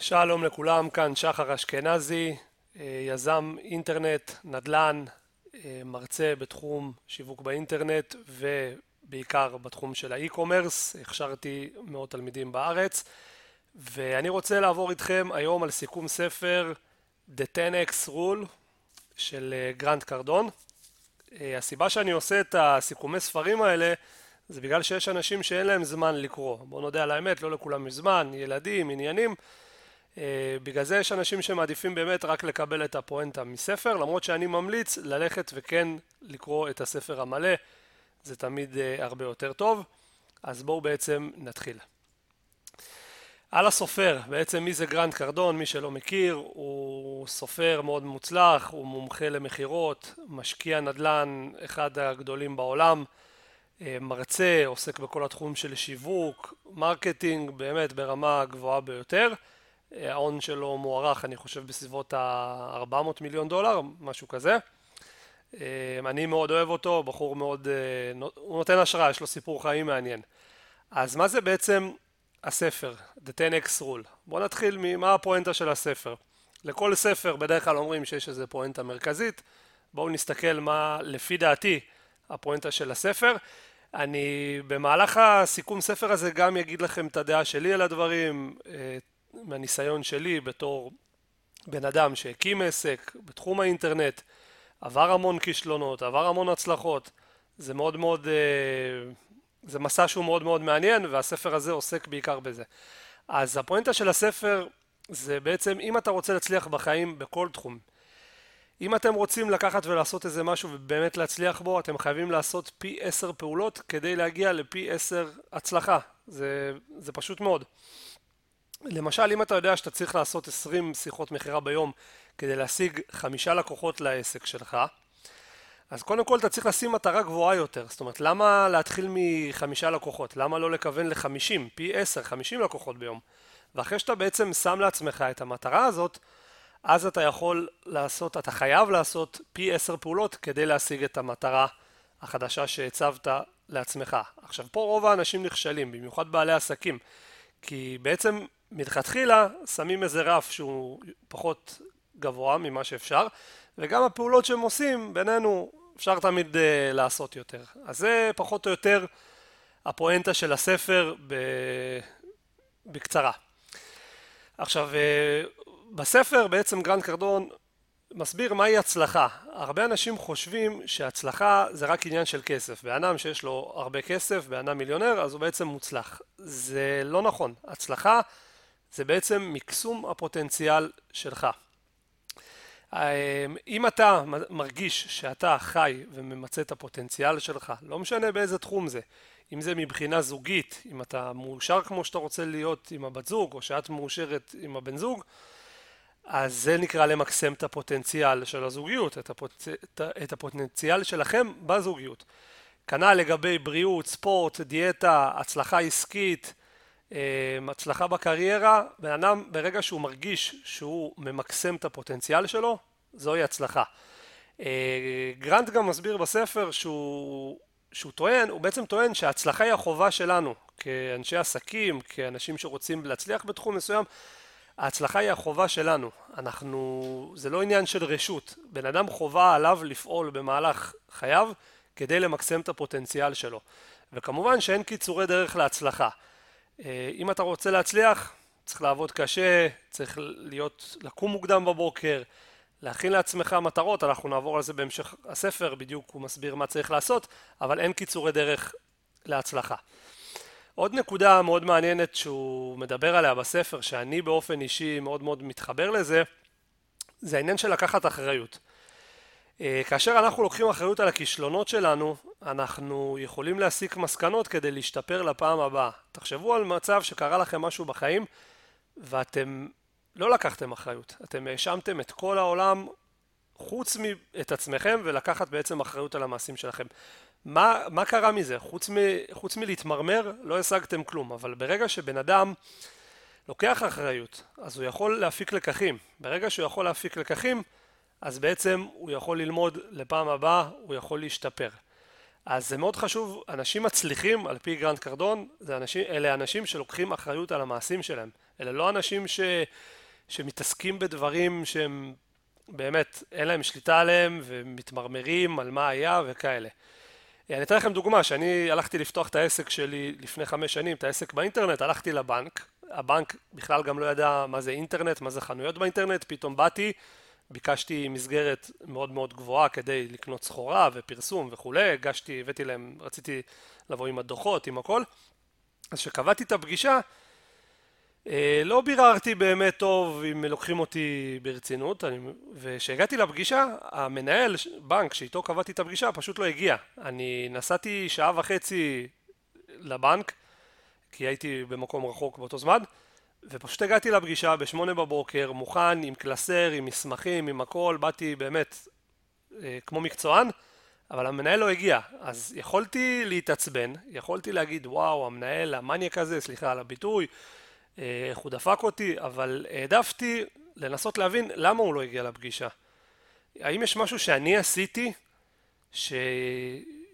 שלום לכולם, כאן שחר אשכנזי, יזם אינטרנט, נדל"ן, מרצה בתחום שיווק באינטרנט ובעיקר בתחום של האי-קומרס, הכשרתי מאות תלמידים בארץ ואני רוצה לעבור איתכם היום על סיכום ספר The 10X Rule של גרנט קרדון. הסיבה שאני עושה את הסיכומי ספרים האלה זה בגלל שיש אנשים שאין להם זמן לקרוא, בוא נודה על האמת, לא לכולם יש זמן, ילדים, עניינים בגלל זה יש אנשים שמעדיפים באמת רק לקבל את הפואנטה מספר, למרות שאני ממליץ ללכת וכן לקרוא את הספר המלא, זה תמיד הרבה יותר טוב. אז בואו בעצם נתחיל. על הסופר, בעצם מי זה גרנט קרדון, מי שלא מכיר, הוא סופר מאוד מוצלח, הוא מומחה למכירות, משקיע נדל"ן, אחד הגדולים בעולם, מרצה, עוסק בכל התחום של שיווק, marketing, באמת ברמה גבוהה ביותר. ההון שלו מוערך אני חושב בסביבות ה-400 מיליון דולר, משהו כזה. אני מאוד אוהב אותו, בחור מאוד, הוא נותן השראה, יש לו סיפור חיים מעניין. אז מה זה בעצם הספר, The 10X Rule? בואו נתחיל ממה הפואנטה של הספר. לכל ספר בדרך כלל אומרים שיש איזה פואנטה מרכזית, בואו נסתכל מה לפי דעתי הפואנטה של הספר. אני במהלך הסיכום ספר הזה גם אגיד לכם את הדעה שלי על הדברים, מהניסיון שלי בתור בן אדם שהקים עסק בתחום האינטרנט, עבר המון כישלונות, עבר המון הצלחות, זה מאוד מאוד, זה מסע שהוא מאוד מאוד מעניין והספר הזה עוסק בעיקר בזה. אז הפואנטה של הספר זה בעצם אם אתה רוצה להצליח בחיים בכל תחום, אם אתם רוצים לקחת ולעשות איזה משהו ובאמת להצליח בו, אתם חייבים לעשות פי עשר פעולות כדי להגיע לפי עשר הצלחה, זה, זה פשוט מאוד. למשל אם אתה יודע שאתה צריך לעשות 20 שיחות מכירה ביום כדי להשיג חמישה לקוחות לעסק שלך אז קודם כל אתה צריך לשים מטרה גבוהה יותר, זאת אומרת למה להתחיל מחמישה לקוחות, למה לא לכוון לחמישים, פי עשר, חמישים לקוחות ביום. ואחרי שאתה בעצם שם לעצמך את המטרה הזאת אז אתה יכול לעשות, אתה חייב לעשות פי עשר פעולות כדי להשיג את המטרה החדשה שהצבת לעצמך. עכשיו פה רוב האנשים נכשלים, במיוחד בעלי עסקים כי בעצם מלכתחילה שמים איזה רף שהוא פחות גבוה ממה שאפשר וגם הפעולות שהם עושים בינינו אפשר תמיד לעשות יותר. אז זה פחות או יותר הפואנטה של הספר בקצרה. עכשיו בספר בעצם גרנט קרדון מסביר מהי הצלחה. הרבה אנשים חושבים שהצלחה זה רק עניין של כסף. בן אדם שיש לו הרבה כסף בן אדם מיליונר אז הוא בעצם מוצלח. זה לא נכון. הצלחה זה בעצם מקסום הפוטנציאל שלך. אם אתה מרגיש שאתה חי וממצה את הפוטנציאל שלך, לא משנה באיזה תחום זה, אם זה מבחינה זוגית, אם אתה מאושר כמו שאתה רוצה להיות עם הבת זוג, או שאת מאושרת עם הבן זוג, אז זה נקרא למקסם את הפוטנציאל של הזוגיות, את, הפוט... את הפוטנציאל שלכם בזוגיות. כנ"ל לגבי בריאות, ספורט, דיאטה, הצלחה עסקית, הצלחה בקריירה, בן אדם ברגע שהוא מרגיש שהוא ממקסם את הפוטנציאל שלו, זוהי הצלחה. גרנט גם מסביר בספר שהוא, שהוא טוען, הוא בעצם טוען שההצלחה היא החובה שלנו כאנשי עסקים, כאנשים שרוצים להצליח בתחום מסוים, ההצלחה היא החובה שלנו, אנחנו, זה לא עניין של רשות, בן אדם חובה עליו לפעול במהלך חייו כדי למקסם את הפוטנציאל שלו, וכמובן שאין קיצורי דרך להצלחה. אם אתה רוצה להצליח צריך לעבוד קשה, צריך להיות, לקום מוקדם בבוקר, להכין לעצמך מטרות, אנחנו נעבור על זה בהמשך הספר, בדיוק הוא מסביר מה צריך לעשות, אבל אין קיצורי דרך להצלחה. עוד נקודה מאוד מעניינת שהוא מדבר עליה בספר, שאני באופן אישי מאוד מאוד מתחבר לזה, זה העניין של לקחת אחריות. כאשר אנחנו לוקחים אחריות על הכישלונות שלנו, אנחנו יכולים להסיק מסקנות כדי להשתפר לפעם הבאה. תחשבו על מצב שקרה לכם משהו בחיים ואתם לא לקחתם אחריות, אתם האשמתם את כל העולם חוץ מאת עצמכם ולקחת בעצם אחריות על המעשים שלכם. מה, מה קרה מזה? חוץ, מ, חוץ מלהתמרמר לא השגתם כלום, אבל ברגע שבן אדם לוקח אחריות אז הוא יכול להפיק לקחים, ברגע שהוא יכול להפיק לקחים אז בעצם הוא יכול ללמוד לפעם הבאה, הוא יכול להשתפר. אז זה מאוד חשוב, אנשים מצליחים על פי גרנט קרדון, אנשים, אלה אנשים שלוקחים אחריות על המעשים שלהם. אלה לא אנשים ש, שמתעסקים בדברים שהם באמת אין להם שליטה עליהם ומתמרמרים על מה היה וכאלה. אני אתן לכם דוגמה, שאני הלכתי לפתוח את העסק שלי לפני חמש שנים, את העסק באינטרנט, הלכתי לבנק, הבנק בכלל גם לא ידע מה זה אינטרנט, מה זה חנויות באינטרנט, פתאום באתי, ביקשתי מסגרת מאוד מאוד גבוהה כדי לקנות סחורה ופרסום וכולי, הגשתי, הבאתי להם, רציתי לבוא עם הדוחות, עם הכל, אז כשקבעתי את הפגישה אה, לא ביררתי באמת טוב אם לוקחים אותי ברצינות. וכשהגעתי לפגישה המנהל בנק שאיתו קבעתי את הפגישה פשוט לא הגיע. אני נסעתי שעה וחצי לבנק כי הייתי במקום רחוק באותו זמן ופשוט הגעתי לפגישה בשמונה בבוקר מוכן עם קלסר עם מסמכים עם הכל באתי באמת אה, כמו מקצוען אבל המנהל לא הגיע אז יכולתי להתעצבן יכולתי להגיד וואו המנהל המניאק הזה סליחה על הביטוי איך הוא דפק אותי, אבל העדפתי לנסות להבין למה הוא לא הגיע לפגישה. האם יש משהו שאני עשיתי ש...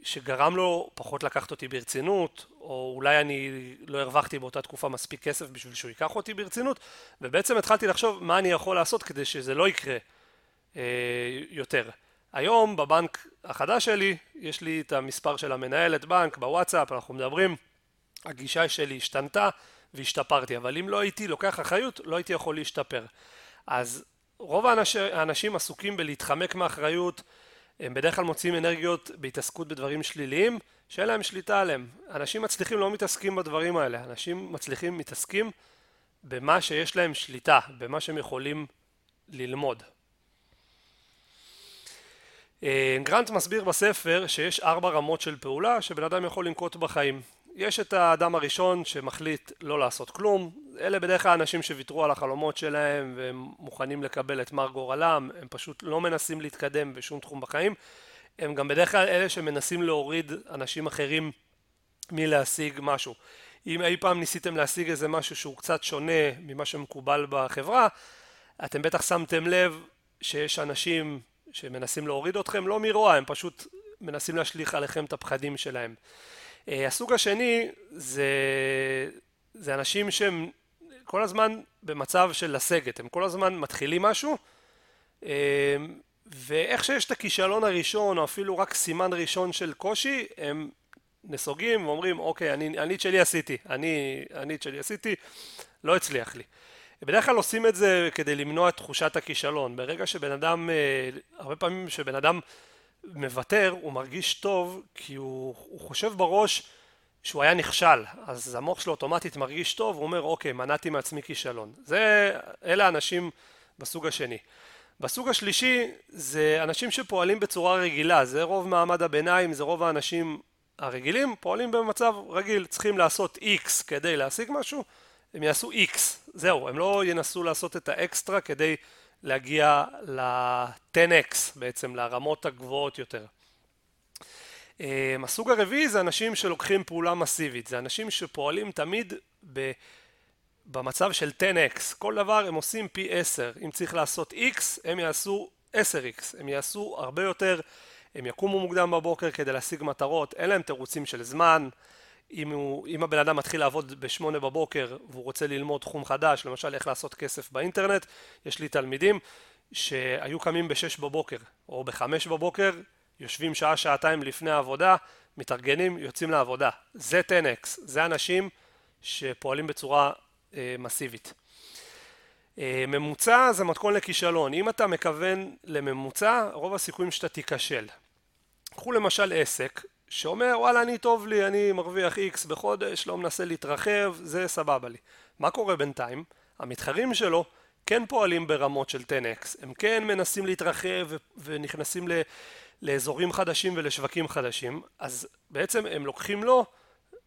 שגרם לו פחות לקחת אותי ברצינות, או אולי אני לא הרווחתי באותה תקופה מספיק כסף בשביל שהוא ייקח אותי ברצינות, ובעצם התחלתי לחשוב מה אני יכול לעשות כדי שזה לא יקרה אה, יותר. היום בבנק החדש שלי, יש לי את המספר של המנהלת בנק בוואטסאפ, אנחנו מדברים, הגישה שלי השתנתה, והשתפרתי, אבל אם לא הייתי לוקח אחריות, לא הייתי יכול להשתפר. אז רוב האנש, האנשים עסוקים בלהתחמק מאחריות, הם בדרך כלל מוצאים אנרגיות בהתעסקות בדברים שליליים, שאין להם שליטה עליהם. אנשים מצליחים לא מתעסקים בדברים האלה, אנשים מצליחים מתעסקים במה שיש להם שליטה, במה שהם יכולים ללמוד. אה, גרנט מסביר בספר שיש ארבע רמות של פעולה שבן אדם יכול לנקוט בחיים. יש את האדם הראשון שמחליט לא לעשות כלום, אלה בדרך כלל אנשים שוויתרו על החלומות שלהם והם מוכנים לקבל את מר גורלם, הם פשוט לא מנסים להתקדם בשום תחום בחיים, הם גם בדרך כלל אלה שמנסים להוריד אנשים אחרים מלהשיג משהו. אם אי פעם ניסיתם להשיג איזה משהו שהוא קצת שונה ממה שמקובל בחברה, אתם בטח שמתם לב שיש אנשים שמנסים להוריד אתכם לא מרוע, הם פשוט מנסים להשליך עליכם את הפחדים שלהם. אה, הסוג השני זה, זה אנשים שהם כל הזמן במצב של לסגת, הם כל הזמן מתחילים משהו אה, ואיך שיש את הכישלון הראשון או אפילו רק סימן ראשון של קושי הם נסוגים ואומרים אוקיי אני, אני את שלי עשיתי, אני, אני את שלי עשיתי, לא הצליח לי. בדרך כלל עושים את זה כדי למנוע את תחושת הכישלון. ברגע שבן אדם, אה, הרבה פעמים שבן אדם מוותר הוא מרגיש טוב כי הוא, הוא חושב בראש שהוא היה נכשל אז המוח שלו אוטומטית מרגיש טוב הוא אומר אוקיי מנעתי מעצמי כישלון. זה אלה האנשים בסוג השני. בסוג השלישי זה אנשים שפועלים בצורה רגילה. זה רוב מעמד הביניים זה רוב האנשים הרגילים פועלים במצב רגיל. צריכים לעשות x כדי להשיג משהו הם יעשו x. זהו הם לא ינסו לעשות את האקסטרה כדי להגיע ל-10x בעצם, לרמות הגבוהות יותר. הסוג הרביעי זה אנשים שלוקחים פעולה מסיבית, זה אנשים שפועלים תמיד ב... במצב של 10x, כל דבר הם עושים פי 10, אם צריך לעשות x הם יעשו 10x, הם יעשו הרבה יותר, הם יקומו מוקדם בבוקר כדי להשיג מטרות, אין להם תירוצים של זמן, אם, הוא, אם הבן אדם מתחיל לעבוד בשמונה בבוקר והוא רוצה ללמוד תחום חדש, למשל איך לעשות כסף באינטרנט, יש לי תלמידים שהיו קמים בשש בבוקר או בחמש בבוקר, יושבים שעה שעתיים לפני העבודה, מתארגנים, יוצאים לעבודה. זה 10x, זה אנשים שפועלים בצורה אה, מסיבית. אה, ממוצע זה מתכון לכישלון, אם אתה מכוון לממוצע, רוב הסיכויים שאתה תיכשל. קחו למשל עסק שאומר וואלה אני טוב לי, אני מרוויח איקס בחודש, לא מנסה להתרחב, זה סבבה לי. מה קורה בינתיים? המתחרים שלו כן פועלים ברמות של 10x, הם כן מנסים להתרחב ונכנסים ל- לאזורים חדשים ולשווקים חדשים, אז בעצם הם לוקחים לו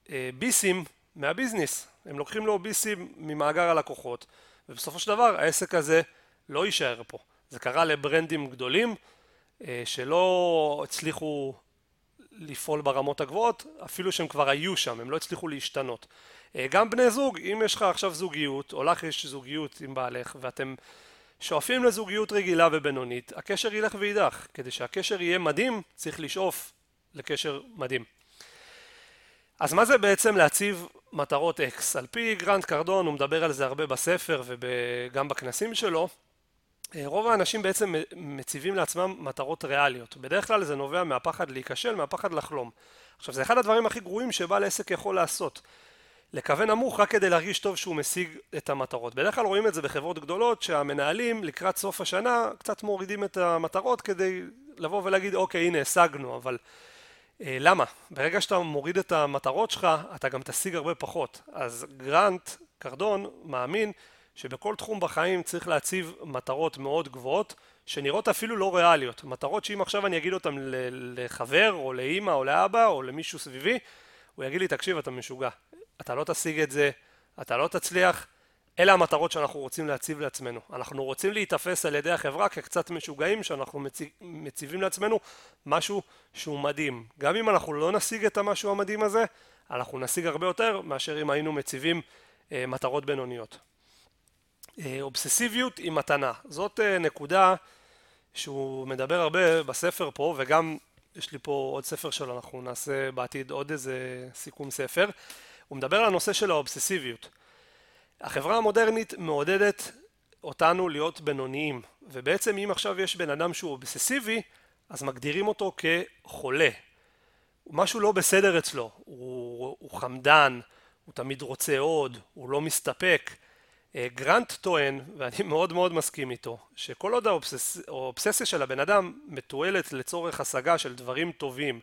אה, ביסים מהביזנס, הם לוקחים לו ביסים ממאגר הלקוחות, ובסופו של דבר העסק הזה לא יישאר פה. זה קרה לברנדים גדולים אה, שלא הצליחו לפעול ברמות הגבוהות אפילו שהם כבר היו שם הם לא הצליחו להשתנות אה, גם בני זוג אם יש לך עכשיו זוגיות או לך יש זוגיות עם בעלך ואתם שואפים לזוגיות רגילה ובינונית הקשר ילך ויידח כדי שהקשר יהיה מדהים צריך לשאוף לקשר מדהים. אז מה זה בעצם להציב מטרות X? על פי גרנט קרדון, הוא מדבר על זה הרבה בספר וגם בכנסים שלו, רוב האנשים בעצם מציבים לעצמם מטרות ריאליות. בדרך כלל זה נובע מהפחד להיכשל, מהפחד לחלום. עכשיו זה אחד הדברים הכי גרועים שבעל עסק יכול לעשות. לכוון נמוך רק כדי להרגיש טוב שהוא משיג את המטרות. בדרך כלל רואים את זה בחברות גדולות שהמנהלים לקראת סוף השנה קצת מורידים את המטרות כדי לבוא ולהגיד אוקיי הנה השגנו אבל אה, למה? ברגע שאתה מוריד את המטרות שלך אתה גם תשיג הרבה פחות. אז גרנט קרדון מאמין שבכל תחום בחיים צריך להציב מטרות מאוד גבוהות שנראות אפילו לא ריאליות. מטרות שאם עכשיו אני אגיד אותן לחבר או לאימא או לאבא או למישהו סביבי הוא יגיד לי תקשיב אתה משוגע אתה לא תשיג את זה, אתה לא תצליח, אלה המטרות שאנחנו רוצים להציב לעצמנו. אנחנו רוצים להיתפס על ידי החברה כקצת משוגעים שאנחנו מציב, מציבים לעצמנו משהו שהוא מדהים. גם אם אנחנו לא נשיג את המשהו המדהים הזה, אנחנו נשיג הרבה יותר מאשר אם היינו מציבים אה, מטרות בינוניות. אה, אובססיביות היא מתנה. זאת אה, נקודה שהוא מדבר הרבה בספר פה וגם יש לי פה עוד ספר שלו, אנחנו נעשה בעתיד עוד איזה סיכום ספר. הוא מדבר על הנושא של האובססיביות. החברה המודרנית מעודדת אותנו להיות בינוניים, ובעצם אם עכשיו יש בן אדם שהוא אובססיבי, אז מגדירים אותו כחולה. משהו לא בסדר אצלו, הוא, הוא חמדן, הוא תמיד רוצה עוד, הוא לא מסתפק. אה, גרנט טוען, ואני מאוד מאוד מסכים איתו, שכל עוד האובססיה של הבן אדם מתועלת לצורך השגה של דברים טובים,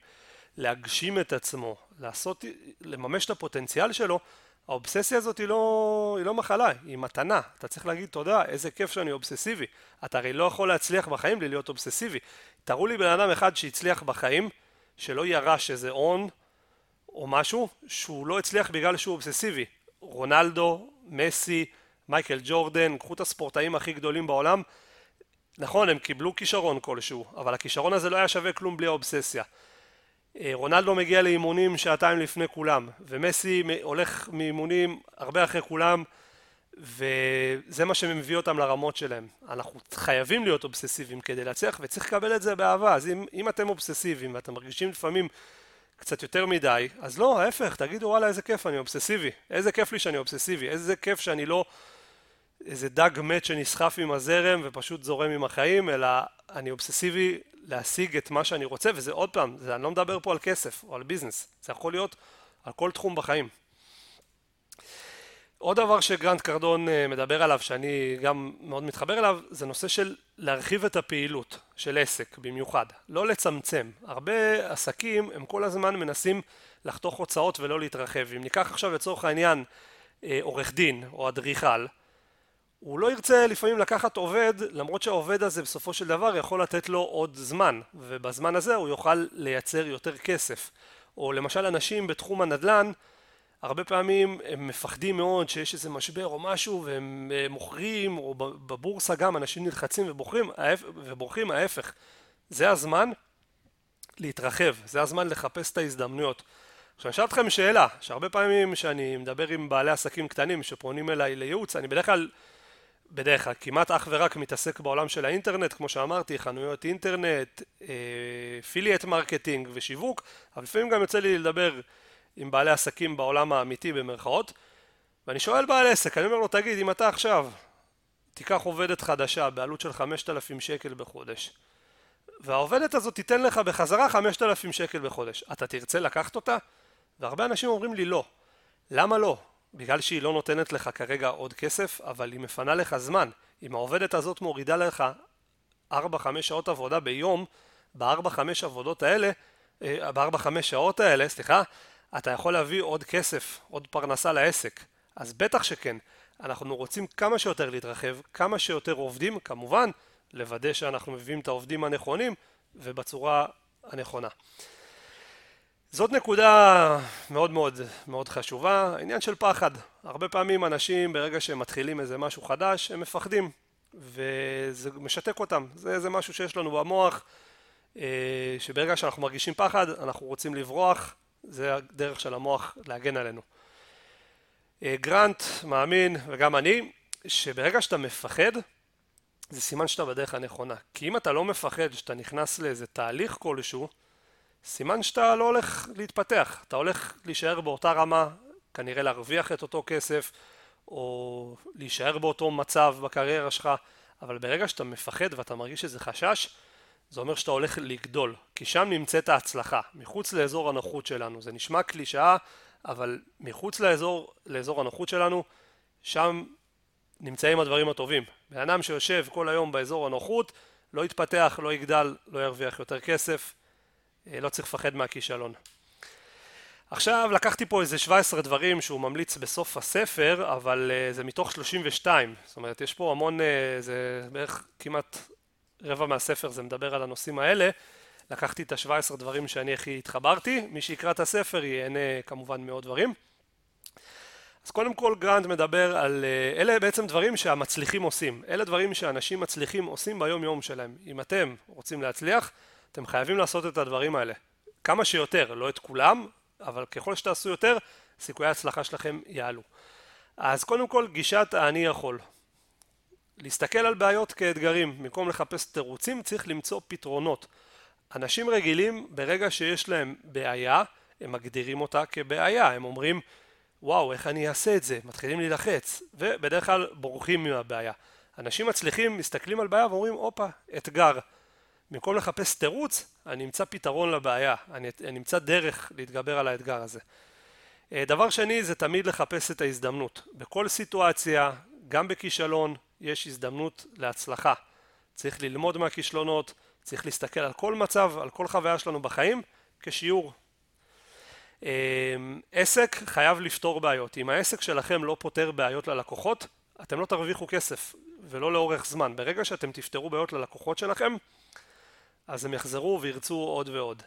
להגשים את עצמו, לעשות, לממש את הפוטנציאל שלו, האובססיה הזאת היא לא, היא לא מחלה, היא מתנה. אתה צריך להגיד תודה, איזה כיף שאני אובססיבי. אתה הרי לא יכול להצליח בחיים בלי להיות אובססיבי. תראו לי בן אדם אחד שהצליח בחיים, שלא ירש איזה הון או משהו, שהוא לא הצליח בגלל שהוא אובססיבי. רונלדו, מסי, מייקל ג'ורדן, קחו את הספורטאים הכי גדולים בעולם. נכון, הם קיבלו כישרון כלשהו, אבל הכישרון הזה לא היה שווה כלום בלי האובססיה. אה, רונלדו מגיע לאימונים שעתיים לפני כולם ומסי הולך מאימונים הרבה אחרי כולם וזה מה שמביא אותם לרמות שלהם. אנחנו חייבים להיות אובססיביים כדי להצליח וצריך לקבל את זה באהבה. אז אם, אם אתם אובססיביים ואתם מרגישים לפעמים קצת יותר מדי אז לא ההפך תגידו וואלה איזה כיף אני אובססיבי. איזה כיף לי שאני אובססיבי. איזה כיף שאני לא איזה דג מת שנסחף עם הזרם ופשוט זורם עם החיים אלא אני אובססיבי להשיג את מה שאני רוצה וזה עוד פעם, זה, אני לא מדבר פה על כסף או על ביזנס, זה יכול להיות על כל תחום בחיים. עוד דבר שגרנט קרדון אה, מדבר עליו שאני גם מאוד מתחבר אליו זה נושא של להרחיב את הפעילות של עסק במיוחד, לא לצמצם. הרבה עסקים הם כל הזמן מנסים לחתוך הוצאות ולא להתרחב. אם ניקח עכשיו לצורך העניין אה, עורך דין או אדריכל הוא לא ירצה לפעמים לקחת עובד למרות שהעובד הזה בסופו של דבר יכול לתת לו עוד זמן ובזמן הזה הוא יוכל לייצר יותר כסף. או למשל אנשים בתחום הנדל"ן הרבה פעמים הם מפחדים מאוד שיש איזה משבר או משהו והם אה, מוכרים או בבורסה גם אנשים נלחצים ובוחרים ובורחים ההפך. זה הזמן להתרחב זה הזמן לחפש את ההזדמנויות. עכשיו אני אשאל אתכם שאלה שהרבה פעמים שאני מדבר עם בעלי עסקים קטנים שפונים אליי לייעוץ אני בדרך כלל בדרך כלל כמעט אך ורק מתעסק בעולם של האינטרנט כמו שאמרתי חנויות אינטרנט, affiliate אה, marketing ושיווק אבל לפעמים גם יוצא לי לדבר עם בעלי עסקים בעולם האמיתי במרכאות ואני שואל בעל עסק אני אומר לו תגיד אם אתה עכשיו תיקח עובדת חדשה בעלות של 5,000 שקל בחודש והעובדת הזאת תיתן לך בחזרה 5,000 שקל בחודש אתה תרצה לקחת אותה? והרבה אנשים אומרים לי לא למה לא? בגלל שהיא לא נותנת לך כרגע עוד כסף, אבל היא מפנה לך זמן. אם העובדת הזאת מורידה לך 4-5 שעות עבודה ביום, ב-4-5 עבודות האלה, אה, ב-4-5 שעות האלה, סליחה, אתה יכול להביא עוד כסף, עוד פרנסה לעסק. אז בטח שכן. אנחנו רוצים כמה שיותר להתרחב, כמה שיותר עובדים, כמובן, לוודא שאנחנו מביאים את העובדים הנכונים ובצורה הנכונה. זאת נקודה מאוד מאוד מאוד חשובה, עניין של פחד. הרבה פעמים אנשים ברגע שהם מתחילים איזה משהו חדש הם מפחדים וזה משתק אותם, זה איזה משהו שיש לנו במוח אה, שברגע שאנחנו מרגישים פחד אנחנו רוצים לברוח, זה הדרך של המוח להגן עלינו. אה, גרנט מאמין וגם אני שברגע שאתה מפחד זה סימן שאתה בדרך הנכונה כי אם אתה לא מפחד שאתה נכנס לאיזה תהליך כלשהו סימן שאתה לא הולך להתפתח, אתה הולך להישאר באותה רמה, כנראה להרוויח את אותו כסף, או להישאר באותו מצב בקריירה שלך, אבל ברגע שאתה מפחד ואתה מרגיש שזה חשש, זה אומר שאתה הולך לגדול, כי שם נמצאת ההצלחה, מחוץ לאזור הנוחות שלנו. זה נשמע קלישאה, אבל מחוץ לאזור, לאזור הנוחות שלנו, שם נמצאים הדברים הטובים. בן אדם שיושב כל היום באזור הנוחות, לא יתפתח, לא יגדל, לא ירוויח יותר כסף, לא צריך לפחד מהכישלון. עכשיו לקחתי פה איזה 17 דברים שהוא ממליץ בסוף הספר, אבל uh, זה מתוך 32, זאת אומרת יש פה המון, uh, זה בערך כמעט רבע מהספר זה מדבר על הנושאים האלה, לקחתי את ה-17 דברים שאני הכי התחברתי, מי שיקרא את הספר ייהנה כמובן מעוד דברים. אז קודם כל גרנט מדבר על, אלה בעצם דברים שהמצליחים עושים, אלה דברים שאנשים מצליחים עושים ביום יום שלהם, אם אתם רוצים להצליח, אתם חייבים לעשות את הדברים האלה, כמה שיותר, לא את כולם, אבל ככל שתעשו יותר, סיכויי ההצלחה שלכם יעלו. אז קודם כל גישת האני יכול. להסתכל על בעיות כאתגרים, במקום לחפש תירוצים צריך למצוא פתרונות. אנשים רגילים ברגע שיש להם בעיה, הם מגדירים אותה כבעיה, הם אומרים וואו איך אני אעשה את זה, מתחילים להילחץ, ובדרך כלל בורחים מהבעיה. אנשים מצליחים מסתכלים על בעיה ואומרים הופה אתגר, במקום לחפש תירוץ, אני אמצא פתרון לבעיה, אני, אני אמצא דרך להתגבר על האתגר הזה. אה, דבר שני זה תמיד לחפש את ההזדמנות. בכל סיטואציה, גם בכישלון, יש הזדמנות להצלחה. צריך ללמוד מהכישלונות, צריך להסתכל על כל מצב, על כל חוויה שלנו בחיים, כשיעור. אה, עסק חייב לפתור בעיות. אם העסק שלכם לא פותר בעיות ללקוחות, אתם לא תרוויחו כסף, ולא לאורך זמן. ברגע שאתם תפתרו בעיות ללקוחות שלכם, אז הם יחזרו וירצו עוד ועוד.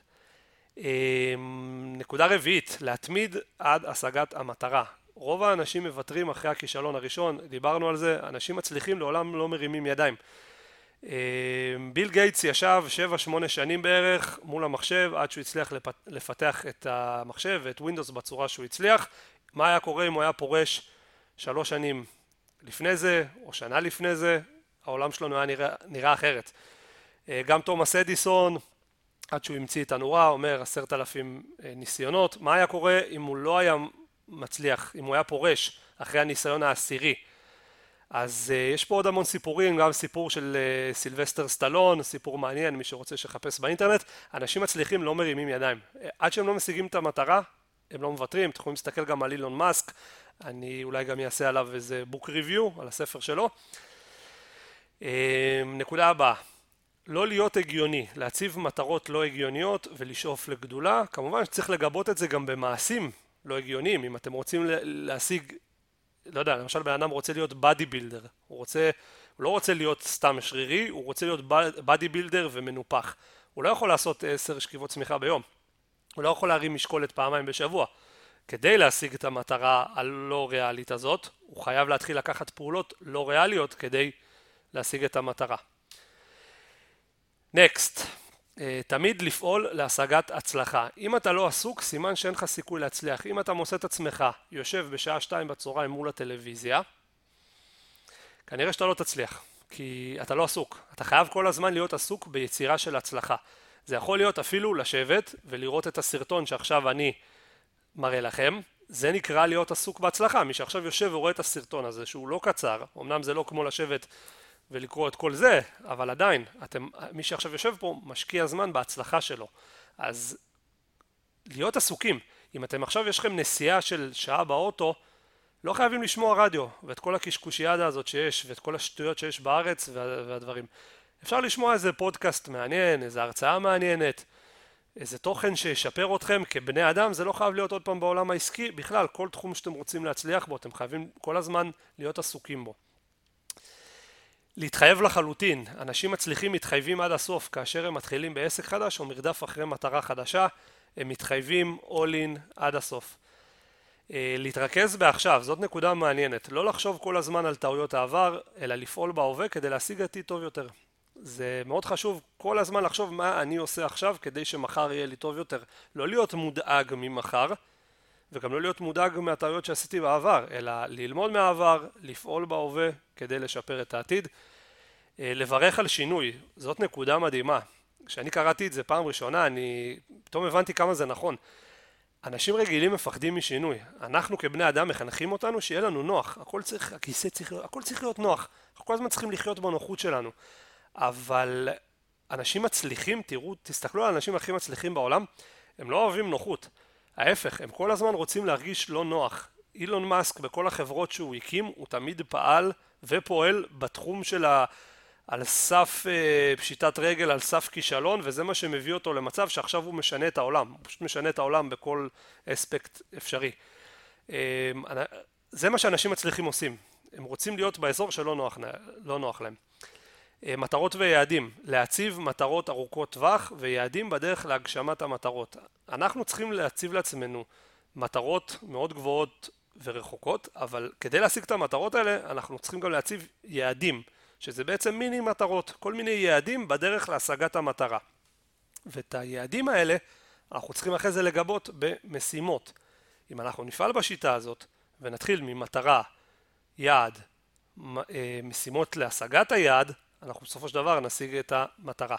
אמ, נקודה רביעית, להתמיד עד השגת המטרה. רוב האנשים מוותרים אחרי הכישלון הראשון, דיברנו על זה, אנשים מצליחים לעולם לא מרימים ידיים. אמ, ביל גייטס ישב 7-8 שנים בערך מול המחשב עד שהוא הצליח לפתח את המחשב ואת Windows בצורה שהוא הצליח. מה היה קורה אם הוא היה פורש שלוש שנים לפני זה או שנה לפני זה, העולם שלנו היה נראה, נראה אחרת. אה, גם תומאס אדיסון עד שהוא המציא את הנורה אומר עשרת אלפים אה, ניסיונות. מה היה קורה אם הוא לא היה מצליח אם הוא היה פורש אחרי הניסיון העשירי? אז uh, יש פה עוד המון סיפורים, גם סיפור של uh, סילבסטר סטלון, סיפור מעניין, מי שרוצה שיחפש באינטרנט, אנשים מצליחים לא מרימים ידיים. עד שהם לא משיגים את המטרה, הם לא מוותרים, אתם יכולים להסתכל גם על אילון מאסק, אני אולי גם אעשה עליו איזה בוק ריוויו, על הספר שלו. אה, נקודה הבאה, לא להיות הגיוני, להציב מטרות לא הגיוניות ולשאוף לגדולה, כמובן שצריך לגבות את זה גם במעשים לא הגיוניים, אם אתם רוצים להשיג, לא יודע, למשל בן אדם רוצה להיות bodybuilder, הוא רוצה, הוא לא רוצה להיות סתם שרירי, הוא רוצה להיות bodybuilder ומנופח, הוא לא יכול לעשות עשר שכיבות צמיחה ביום, הוא לא יכול להרים משקולת פעמיים בשבוע, כדי להשיג את המטרה הלא ריאלית הזאת, הוא חייב להתחיל לקחת פעולות לא ריאליות כדי להשיג את המטרה. נקסט, אה, תמיד לפעול להשגת הצלחה. אם אתה לא עסוק, סימן שאין לך סיכוי להצליח. אם אתה מוצא את עצמך יושב בשעה שתיים בצהריים מול הטלוויזיה, כנראה שאתה לא תצליח, כי אתה לא עסוק. אתה חייב כל הזמן להיות עסוק ביצירה של הצלחה. זה יכול להיות אפילו לשבת ולראות את הסרטון שעכשיו אני מראה לכם, זה נקרא להיות עסוק בהצלחה. מי שעכשיו יושב ורואה את הסרטון הזה, שהוא לא קצר, אמנם זה לא כמו לשבת ולקרוא את כל זה, אבל עדיין, אתם, מי שעכשיו יושב פה משקיע זמן בהצלחה שלו. אז להיות עסוקים, אם אתם עכשיו יש לכם נסיעה של שעה באוטו, לא חייבים לשמוע רדיו, ואת כל הקשקושיאדה הזאת שיש, ואת כל השטויות שיש בארץ והדברים. אפשר לשמוע איזה פודקאסט מעניין, איזה הרצאה מעניינת, איזה תוכן שישפר אתכם כבני אדם, זה לא חייב להיות עוד פעם בעולם העסקי, בכלל כל תחום שאתם רוצים להצליח בו, אתם חייבים כל הזמן להיות עסוקים בו. להתחייב לחלוטין, אנשים מצליחים מתחייבים עד הסוף כאשר הם מתחילים בעסק חדש או מרדף אחרי מטרה חדשה, הם מתחייבים all in עד הסוף. אה, להתרכז בעכשיו, זאת נקודה מעניינת, לא לחשוב כל הזמן על טעויות העבר, אלא לפעול בהווה כדי להשיג עתיד טוב יותר. זה מאוד חשוב כל הזמן לחשוב מה אני עושה עכשיו כדי שמחר יהיה לי טוב יותר. לא להיות מודאג ממחר, וגם לא להיות מודאג מהטעויות שעשיתי בעבר, אלא ללמוד מהעבר, לפעול בהווה כדי לשפר את העתיד. אה, לברך על שינוי, זאת נקודה מדהימה. כשאני קראתי את זה פעם ראשונה, אני פתאום הבנתי כמה זה נכון. אנשים רגילים מפחדים משינוי. אנחנו כבני אדם מחנכים אותנו שיהיה לנו נוח. הכל צריך, הכיסא צריך הכל צריך להיות נוח. אנחנו כל הזמן צריכים לחיות בנוחות שלנו. אבל אנשים מצליחים, תראו, תסתכלו על האנשים הכי מצליחים בעולם, הם לא אוהבים נוחות. ההפך, הם כל הזמן רוצים להרגיש לא נוח. אילון מאסק בכל החברות שהוא הקים, הוא תמיד פעל ופועל בתחום של ה... על סף אה, פשיטת רגל, על סף כישלון, וזה מה שמביא אותו למצב שעכשיו הוא משנה את העולם, הוא פשוט משנה את העולם בכל אספקט אפשרי. אה, זה מה שאנשים מצליחים עושים, הם רוצים להיות באזור שלא נוח, לא נוח להם. אה, מטרות ויעדים, להציב מטרות ארוכות טווח ויעדים בדרך להגשמת המטרות. אנחנו צריכים להציב לעצמנו מטרות מאוד גבוהות ורחוקות, אבל כדי להשיג את המטרות האלה אנחנו צריכים גם להציב יעדים. שזה בעצם מיני מטרות, כל מיני יעדים בדרך להשגת המטרה. ואת היעדים האלה אנחנו צריכים אחרי זה לגבות במשימות. אם אנחנו נפעל בשיטה הזאת ונתחיל ממטרה, יעד, אה, משימות להשגת היעד, אנחנו בסופו של דבר נשיג את המטרה.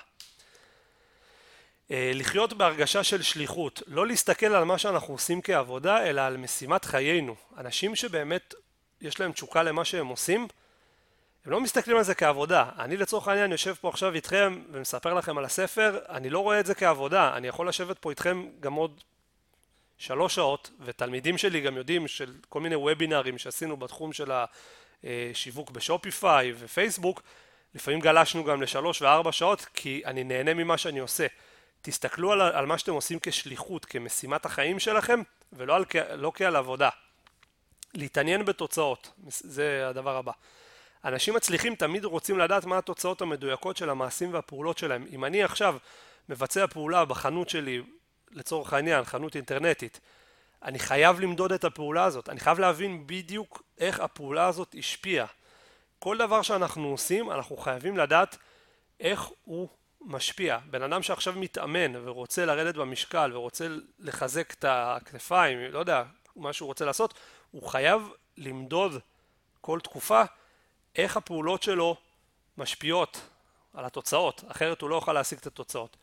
אה, לחיות בהרגשה של שליחות, לא להסתכל על מה שאנחנו עושים כעבודה אלא על משימת חיינו. אנשים שבאמת יש להם תשוקה למה שהם עושים הם לא מסתכלים על זה כעבודה. אני לצורך העניין יושב פה עכשיו איתכם ומספר לכם על הספר, אני לא רואה את זה כעבודה, אני יכול לשבת פה איתכם גם עוד שלוש שעות, ותלמידים שלי גם יודעים של כל מיני וובינארים שעשינו בתחום של השיווק בשופיפיי ופייסבוק, לפעמים גלשנו גם לשלוש וארבע שעות, כי אני נהנה ממה שאני עושה. תסתכלו על, על מה שאתם עושים כשליחות, כמשימת החיים שלכם, ולא על, לא כעל עבודה. להתעניין בתוצאות, זה הדבר הבא. אנשים מצליחים תמיד רוצים לדעת מה התוצאות המדויקות של המעשים והפעולות שלהם. אם אני עכשיו מבצע פעולה בחנות שלי, לצורך העניין, חנות אינטרנטית, אני חייב למדוד את הפעולה הזאת, אני חייב להבין בדיוק איך הפעולה הזאת השפיעה. כל דבר שאנחנו עושים, אנחנו חייבים לדעת איך הוא משפיע. בן אדם שעכשיו מתאמן ורוצה לרדת במשקל ורוצה לחזק את הכתפיים, לא יודע, מה שהוא רוצה לעשות, הוא חייב למדוד כל תקופה איך הפעולות שלו משפיעות על התוצאות, אחרת הוא לא יוכל להשיג את התוצאות.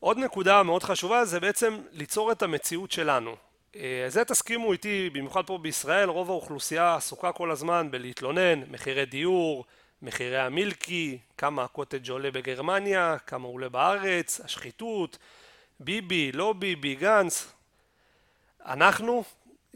עוד נקודה מאוד חשובה זה בעצם ליצור את המציאות שלנו. אה, זה תסכימו איתי, במיוחד פה בישראל, רוב האוכלוסייה עסוקה כל הזמן בלהתלונן, מחירי דיור, מחירי המילקי, כמה הקוטג' עולה בגרמניה, כמה עולה בארץ, השחיתות, ביבי, לא ביבי, גנץ. אנחנו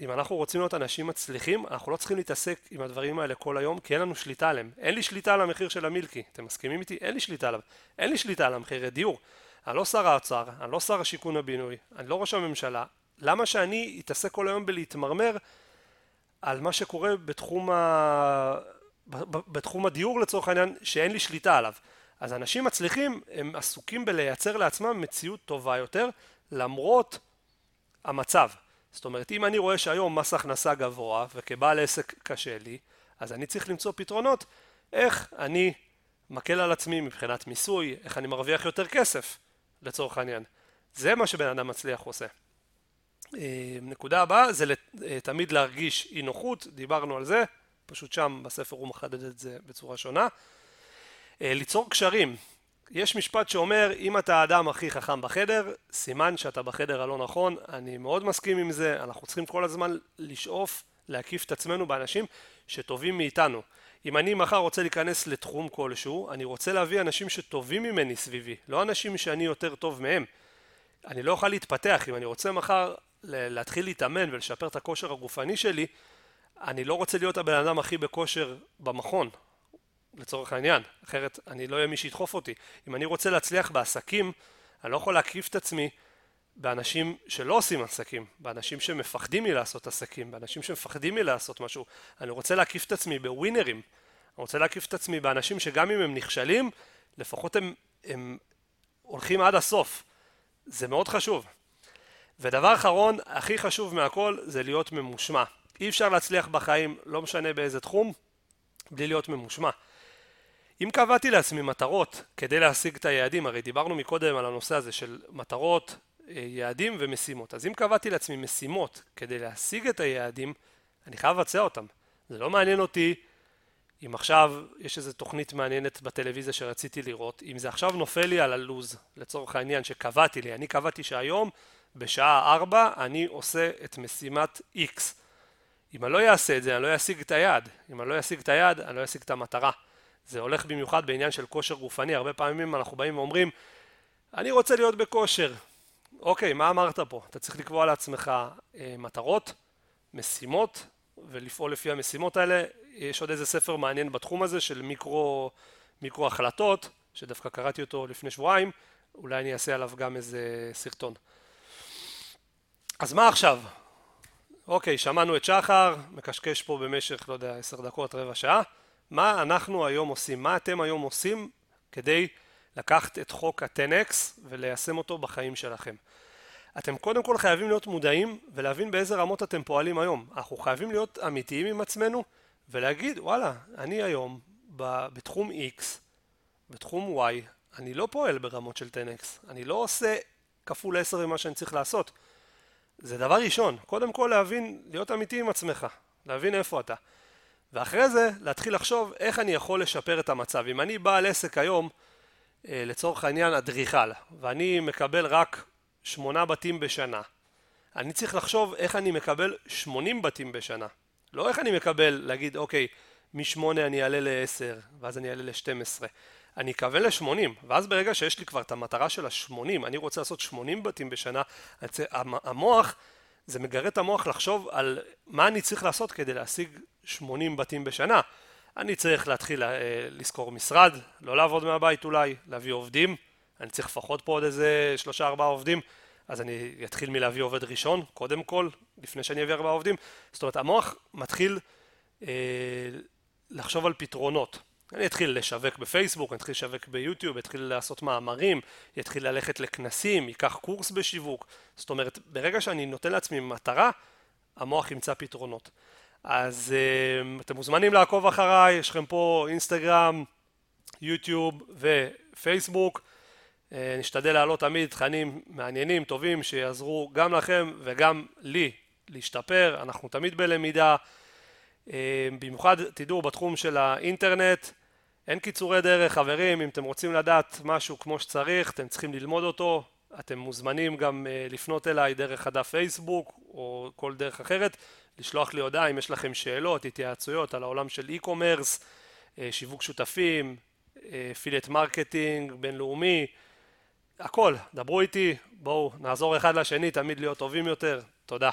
אם אנחנו רוצים להיות אנשים מצליחים, אנחנו לא צריכים להתעסק עם הדברים האלה כל היום, כי אין לנו שליטה עליהם. אין לי שליטה על המחיר של המילקי, אתם מסכימים איתי? אין לי שליטה עליו. אין לי שליטה על המחירי דיור. אני לא שר האוצר, אני לא שר השיכון הבינוי, אני לא ראש הממשלה. למה שאני אתעסק כל היום בלהתמרמר על מה שקורה בתחום, ה... בתחום הדיור לצורך העניין, שאין לי שליטה עליו. אז אנשים מצליחים, הם עסוקים בלייצר לעצמם מציאות טובה יותר, למרות המצב. זאת אומרת, אם אני רואה שהיום מס הכנסה גבוה וכבעל עסק קשה לי, אז אני צריך למצוא פתרונות איך אני מקל על עצמי מבחינת מיסוי, איך אני מרוויח יותר כסף, לצורך העניין. זה מה שבן אדם מצליח עושה. אה, נקודה הבאה זה אה, תמיד להרגיש אי נוחות, דיברנו על זה, פשוט שם בספר הוא מחדד את זה בצורה שונה. אה, ליצור קשרים, יש משפט שאומר אם אתה האדם הכי חכם בחדר סימן שאתה בחדר הלא נכון. אני מאוד מסכים עם זה אנחנו צריכים כל הזמן לשאוף להקיף את עצמנו באנשים שטובים מאיתנו. אם אני מחר רוצה להיכנס לתחום כלשהו אני רוצה להביא אנשים שטובים ממני סביבי לא אנשים שאני יותר טוב מהם. אני לא אוכל להתפתח. אם אני רוצה מחר להתחיל להתאמן ולשפר את הכושר הגופני שלי אני לא רוצה להיות הבן אדם הכי בכושר במכון לצורך העניין, אחרת אני לא אהיה מי שידחוף אותי. אם אני רוצה להצליח בעסקים, אני לא יכול להקיף את עצמי באנשים שלא עושים עסקים, באנשים שמפחדים מלעשות עסקים, באנשים שמפחדים מלעשות משהו. אני רוצה להקיף את עצמי בווינרים. אני רוצה להקיף את עצמי באנשים שגם אם הם נכשלים, לפחות הם, הם הולכים עד הסוף. זה מאוד חשוב. ודבר אחרון, הכי חשוב מהכל, זה להיות ממושמע. אי אפשר להצליח בחיים, לא משנה באיזה תחום, בלי להיות ממושמע. אם קבעתי לעצמי מטרות כדי להשיג את היעדים, הרי דיברנו מקודם על הנושא הזה של מטרות, אה, יעדים ומשימות, אז אם קבעתי לעצמי משימות כדי להשיג את היעדים, אני חייב לבצע אותם. זה לא מעניין אותי אם עכשיו יש איזו תוכנית מעניינת בטלוויזיה שרציתי לראות, אם זה עכשיו נופל לי על הלוז, לצורך העניין שקבעתי לי, אני קבעתי שהיום בשעה 4 אני עושה את משימת X. אם אני לא אעשה את זה, אני לא אשיג את היעד. אם אני לא אשיג את היעד, אני לא אשיג את המטרה. זה הולך במיוחד בעניין של כושר גופני, הרבה פעמים אנחנו באים ואומרים, אני רוצה להיות בכושר. אוקיי, מה אמרת פה? אתה צריך לקבוע לעצמך אה, מטרות, משימות, ולפעול לפי המשימות האלה. יש עוד איזה ספר מעניין בתחום הזה של מיקרו, מיקרו החלטות, שדווקא קראתי אותו לפני שבועיים, אולי אני אעשה עליו גם איזה סרטון. אז מה עכשיו? אוקיי, שמענו את שחר, מקשקש פה במשך, לא יודע, עשר דקות, רבע שעה. מה אנחנו היום עושים? מה אתם היום עושים כדי לקחת את חוק ה-10X וליישם אותו בחיים שלכם? אתם קודם כל חייבים להיות מודעים ולהבין באיזה רמות אתם פועלים היום. אנחנו חייבים להיות אמיתיים עם עצמנו ולהגיד, וואלה, אני היום בתחום X, בתחום Y, אני לא פועל ברמות של 10X. אני לא עושה כפול 10 ממה שאני צריך לעשות. זה דבר ראשון, קודם כל להבין, להיות אמיתי עם עצמך, להבין איפה אתה. ואחרי זה להתחיל לחשוב איך אני יכול לשפר את המצב. אם אני בעל עסק היום, אה, לצורך העניין אדריכל, ואני מקבל רק שמונה בתים בשנה, אני צריך לחשוב איך אני מקבל שמונים בתים בשנה. לא איך אני מקבל, להגיד אוקיי, משמונה אני אעלה לעשר, ואז אני אעלה לשתים עשרה. אני אכוון ל-80, ואז ברגע שיש לי כבר את המטרה של ה-80, אני רוצה לעשות 80 בתים בשנה, המוח, זה מגרה את המוח לחשוב על מה אני צריך לעשות כדי להשיג 80 בתים בשנה. אני צריך להתחיל אה, לשכור משרד, לא לעבוד מהבית אולי, להביא עובדים, אני צריך לפחות פה עוד איזה שלושה ארבעה עובדים, אז אני אתחיל מלהביא עובד ראשון, קודם כל, לפני שאני אביא ארבעה עובדים. זאת אומרת, המוח מתחיל אה, לחשוב על פתרונות. אני אתחיל לשווק בפייסבוק, אני אתחיל לשווק ביוטיוב, אתחיל לעשות מאמרים, אתחיל ללכת לכנסים, ייקח קורס בשיווק. זאת אומרת, ברגע שאני נותן לעצמי מטרה, המוח ימצא פתרונות. אז uh, אתם מוזמנים לעקוב אחריי, יש לכם פה אינסטגרם, יוטיוב ופייסבוק. Uh, נשתדל להעלות תמיד תכנים מעניינים, טובים, שיעזרו גם לכם וגם לי להשתפר. אנחנו תמיד בלמידה. Uh, במיוחד תדעו בתחום של האינטרנט, אין קיצורי דרך, חברים, אם אתם רוצים לדעת משהו כמו שצריך, אתם צריכים ללמוד אותו, אתם מוזמנים גם אה, לפנות אליי דרך הדף פייסבוק או כל דרך אחרת, לשלוח לי הודעה אם יש לכם שאלות, התייעצויות על העולם של e-commerce, אה, שיווק שותפים, affiliate אה, marketing, בינלאומי, הכל, דברו איתי, בואו נעזור אחד לשני תמיד להיות טובים יותר, תודה.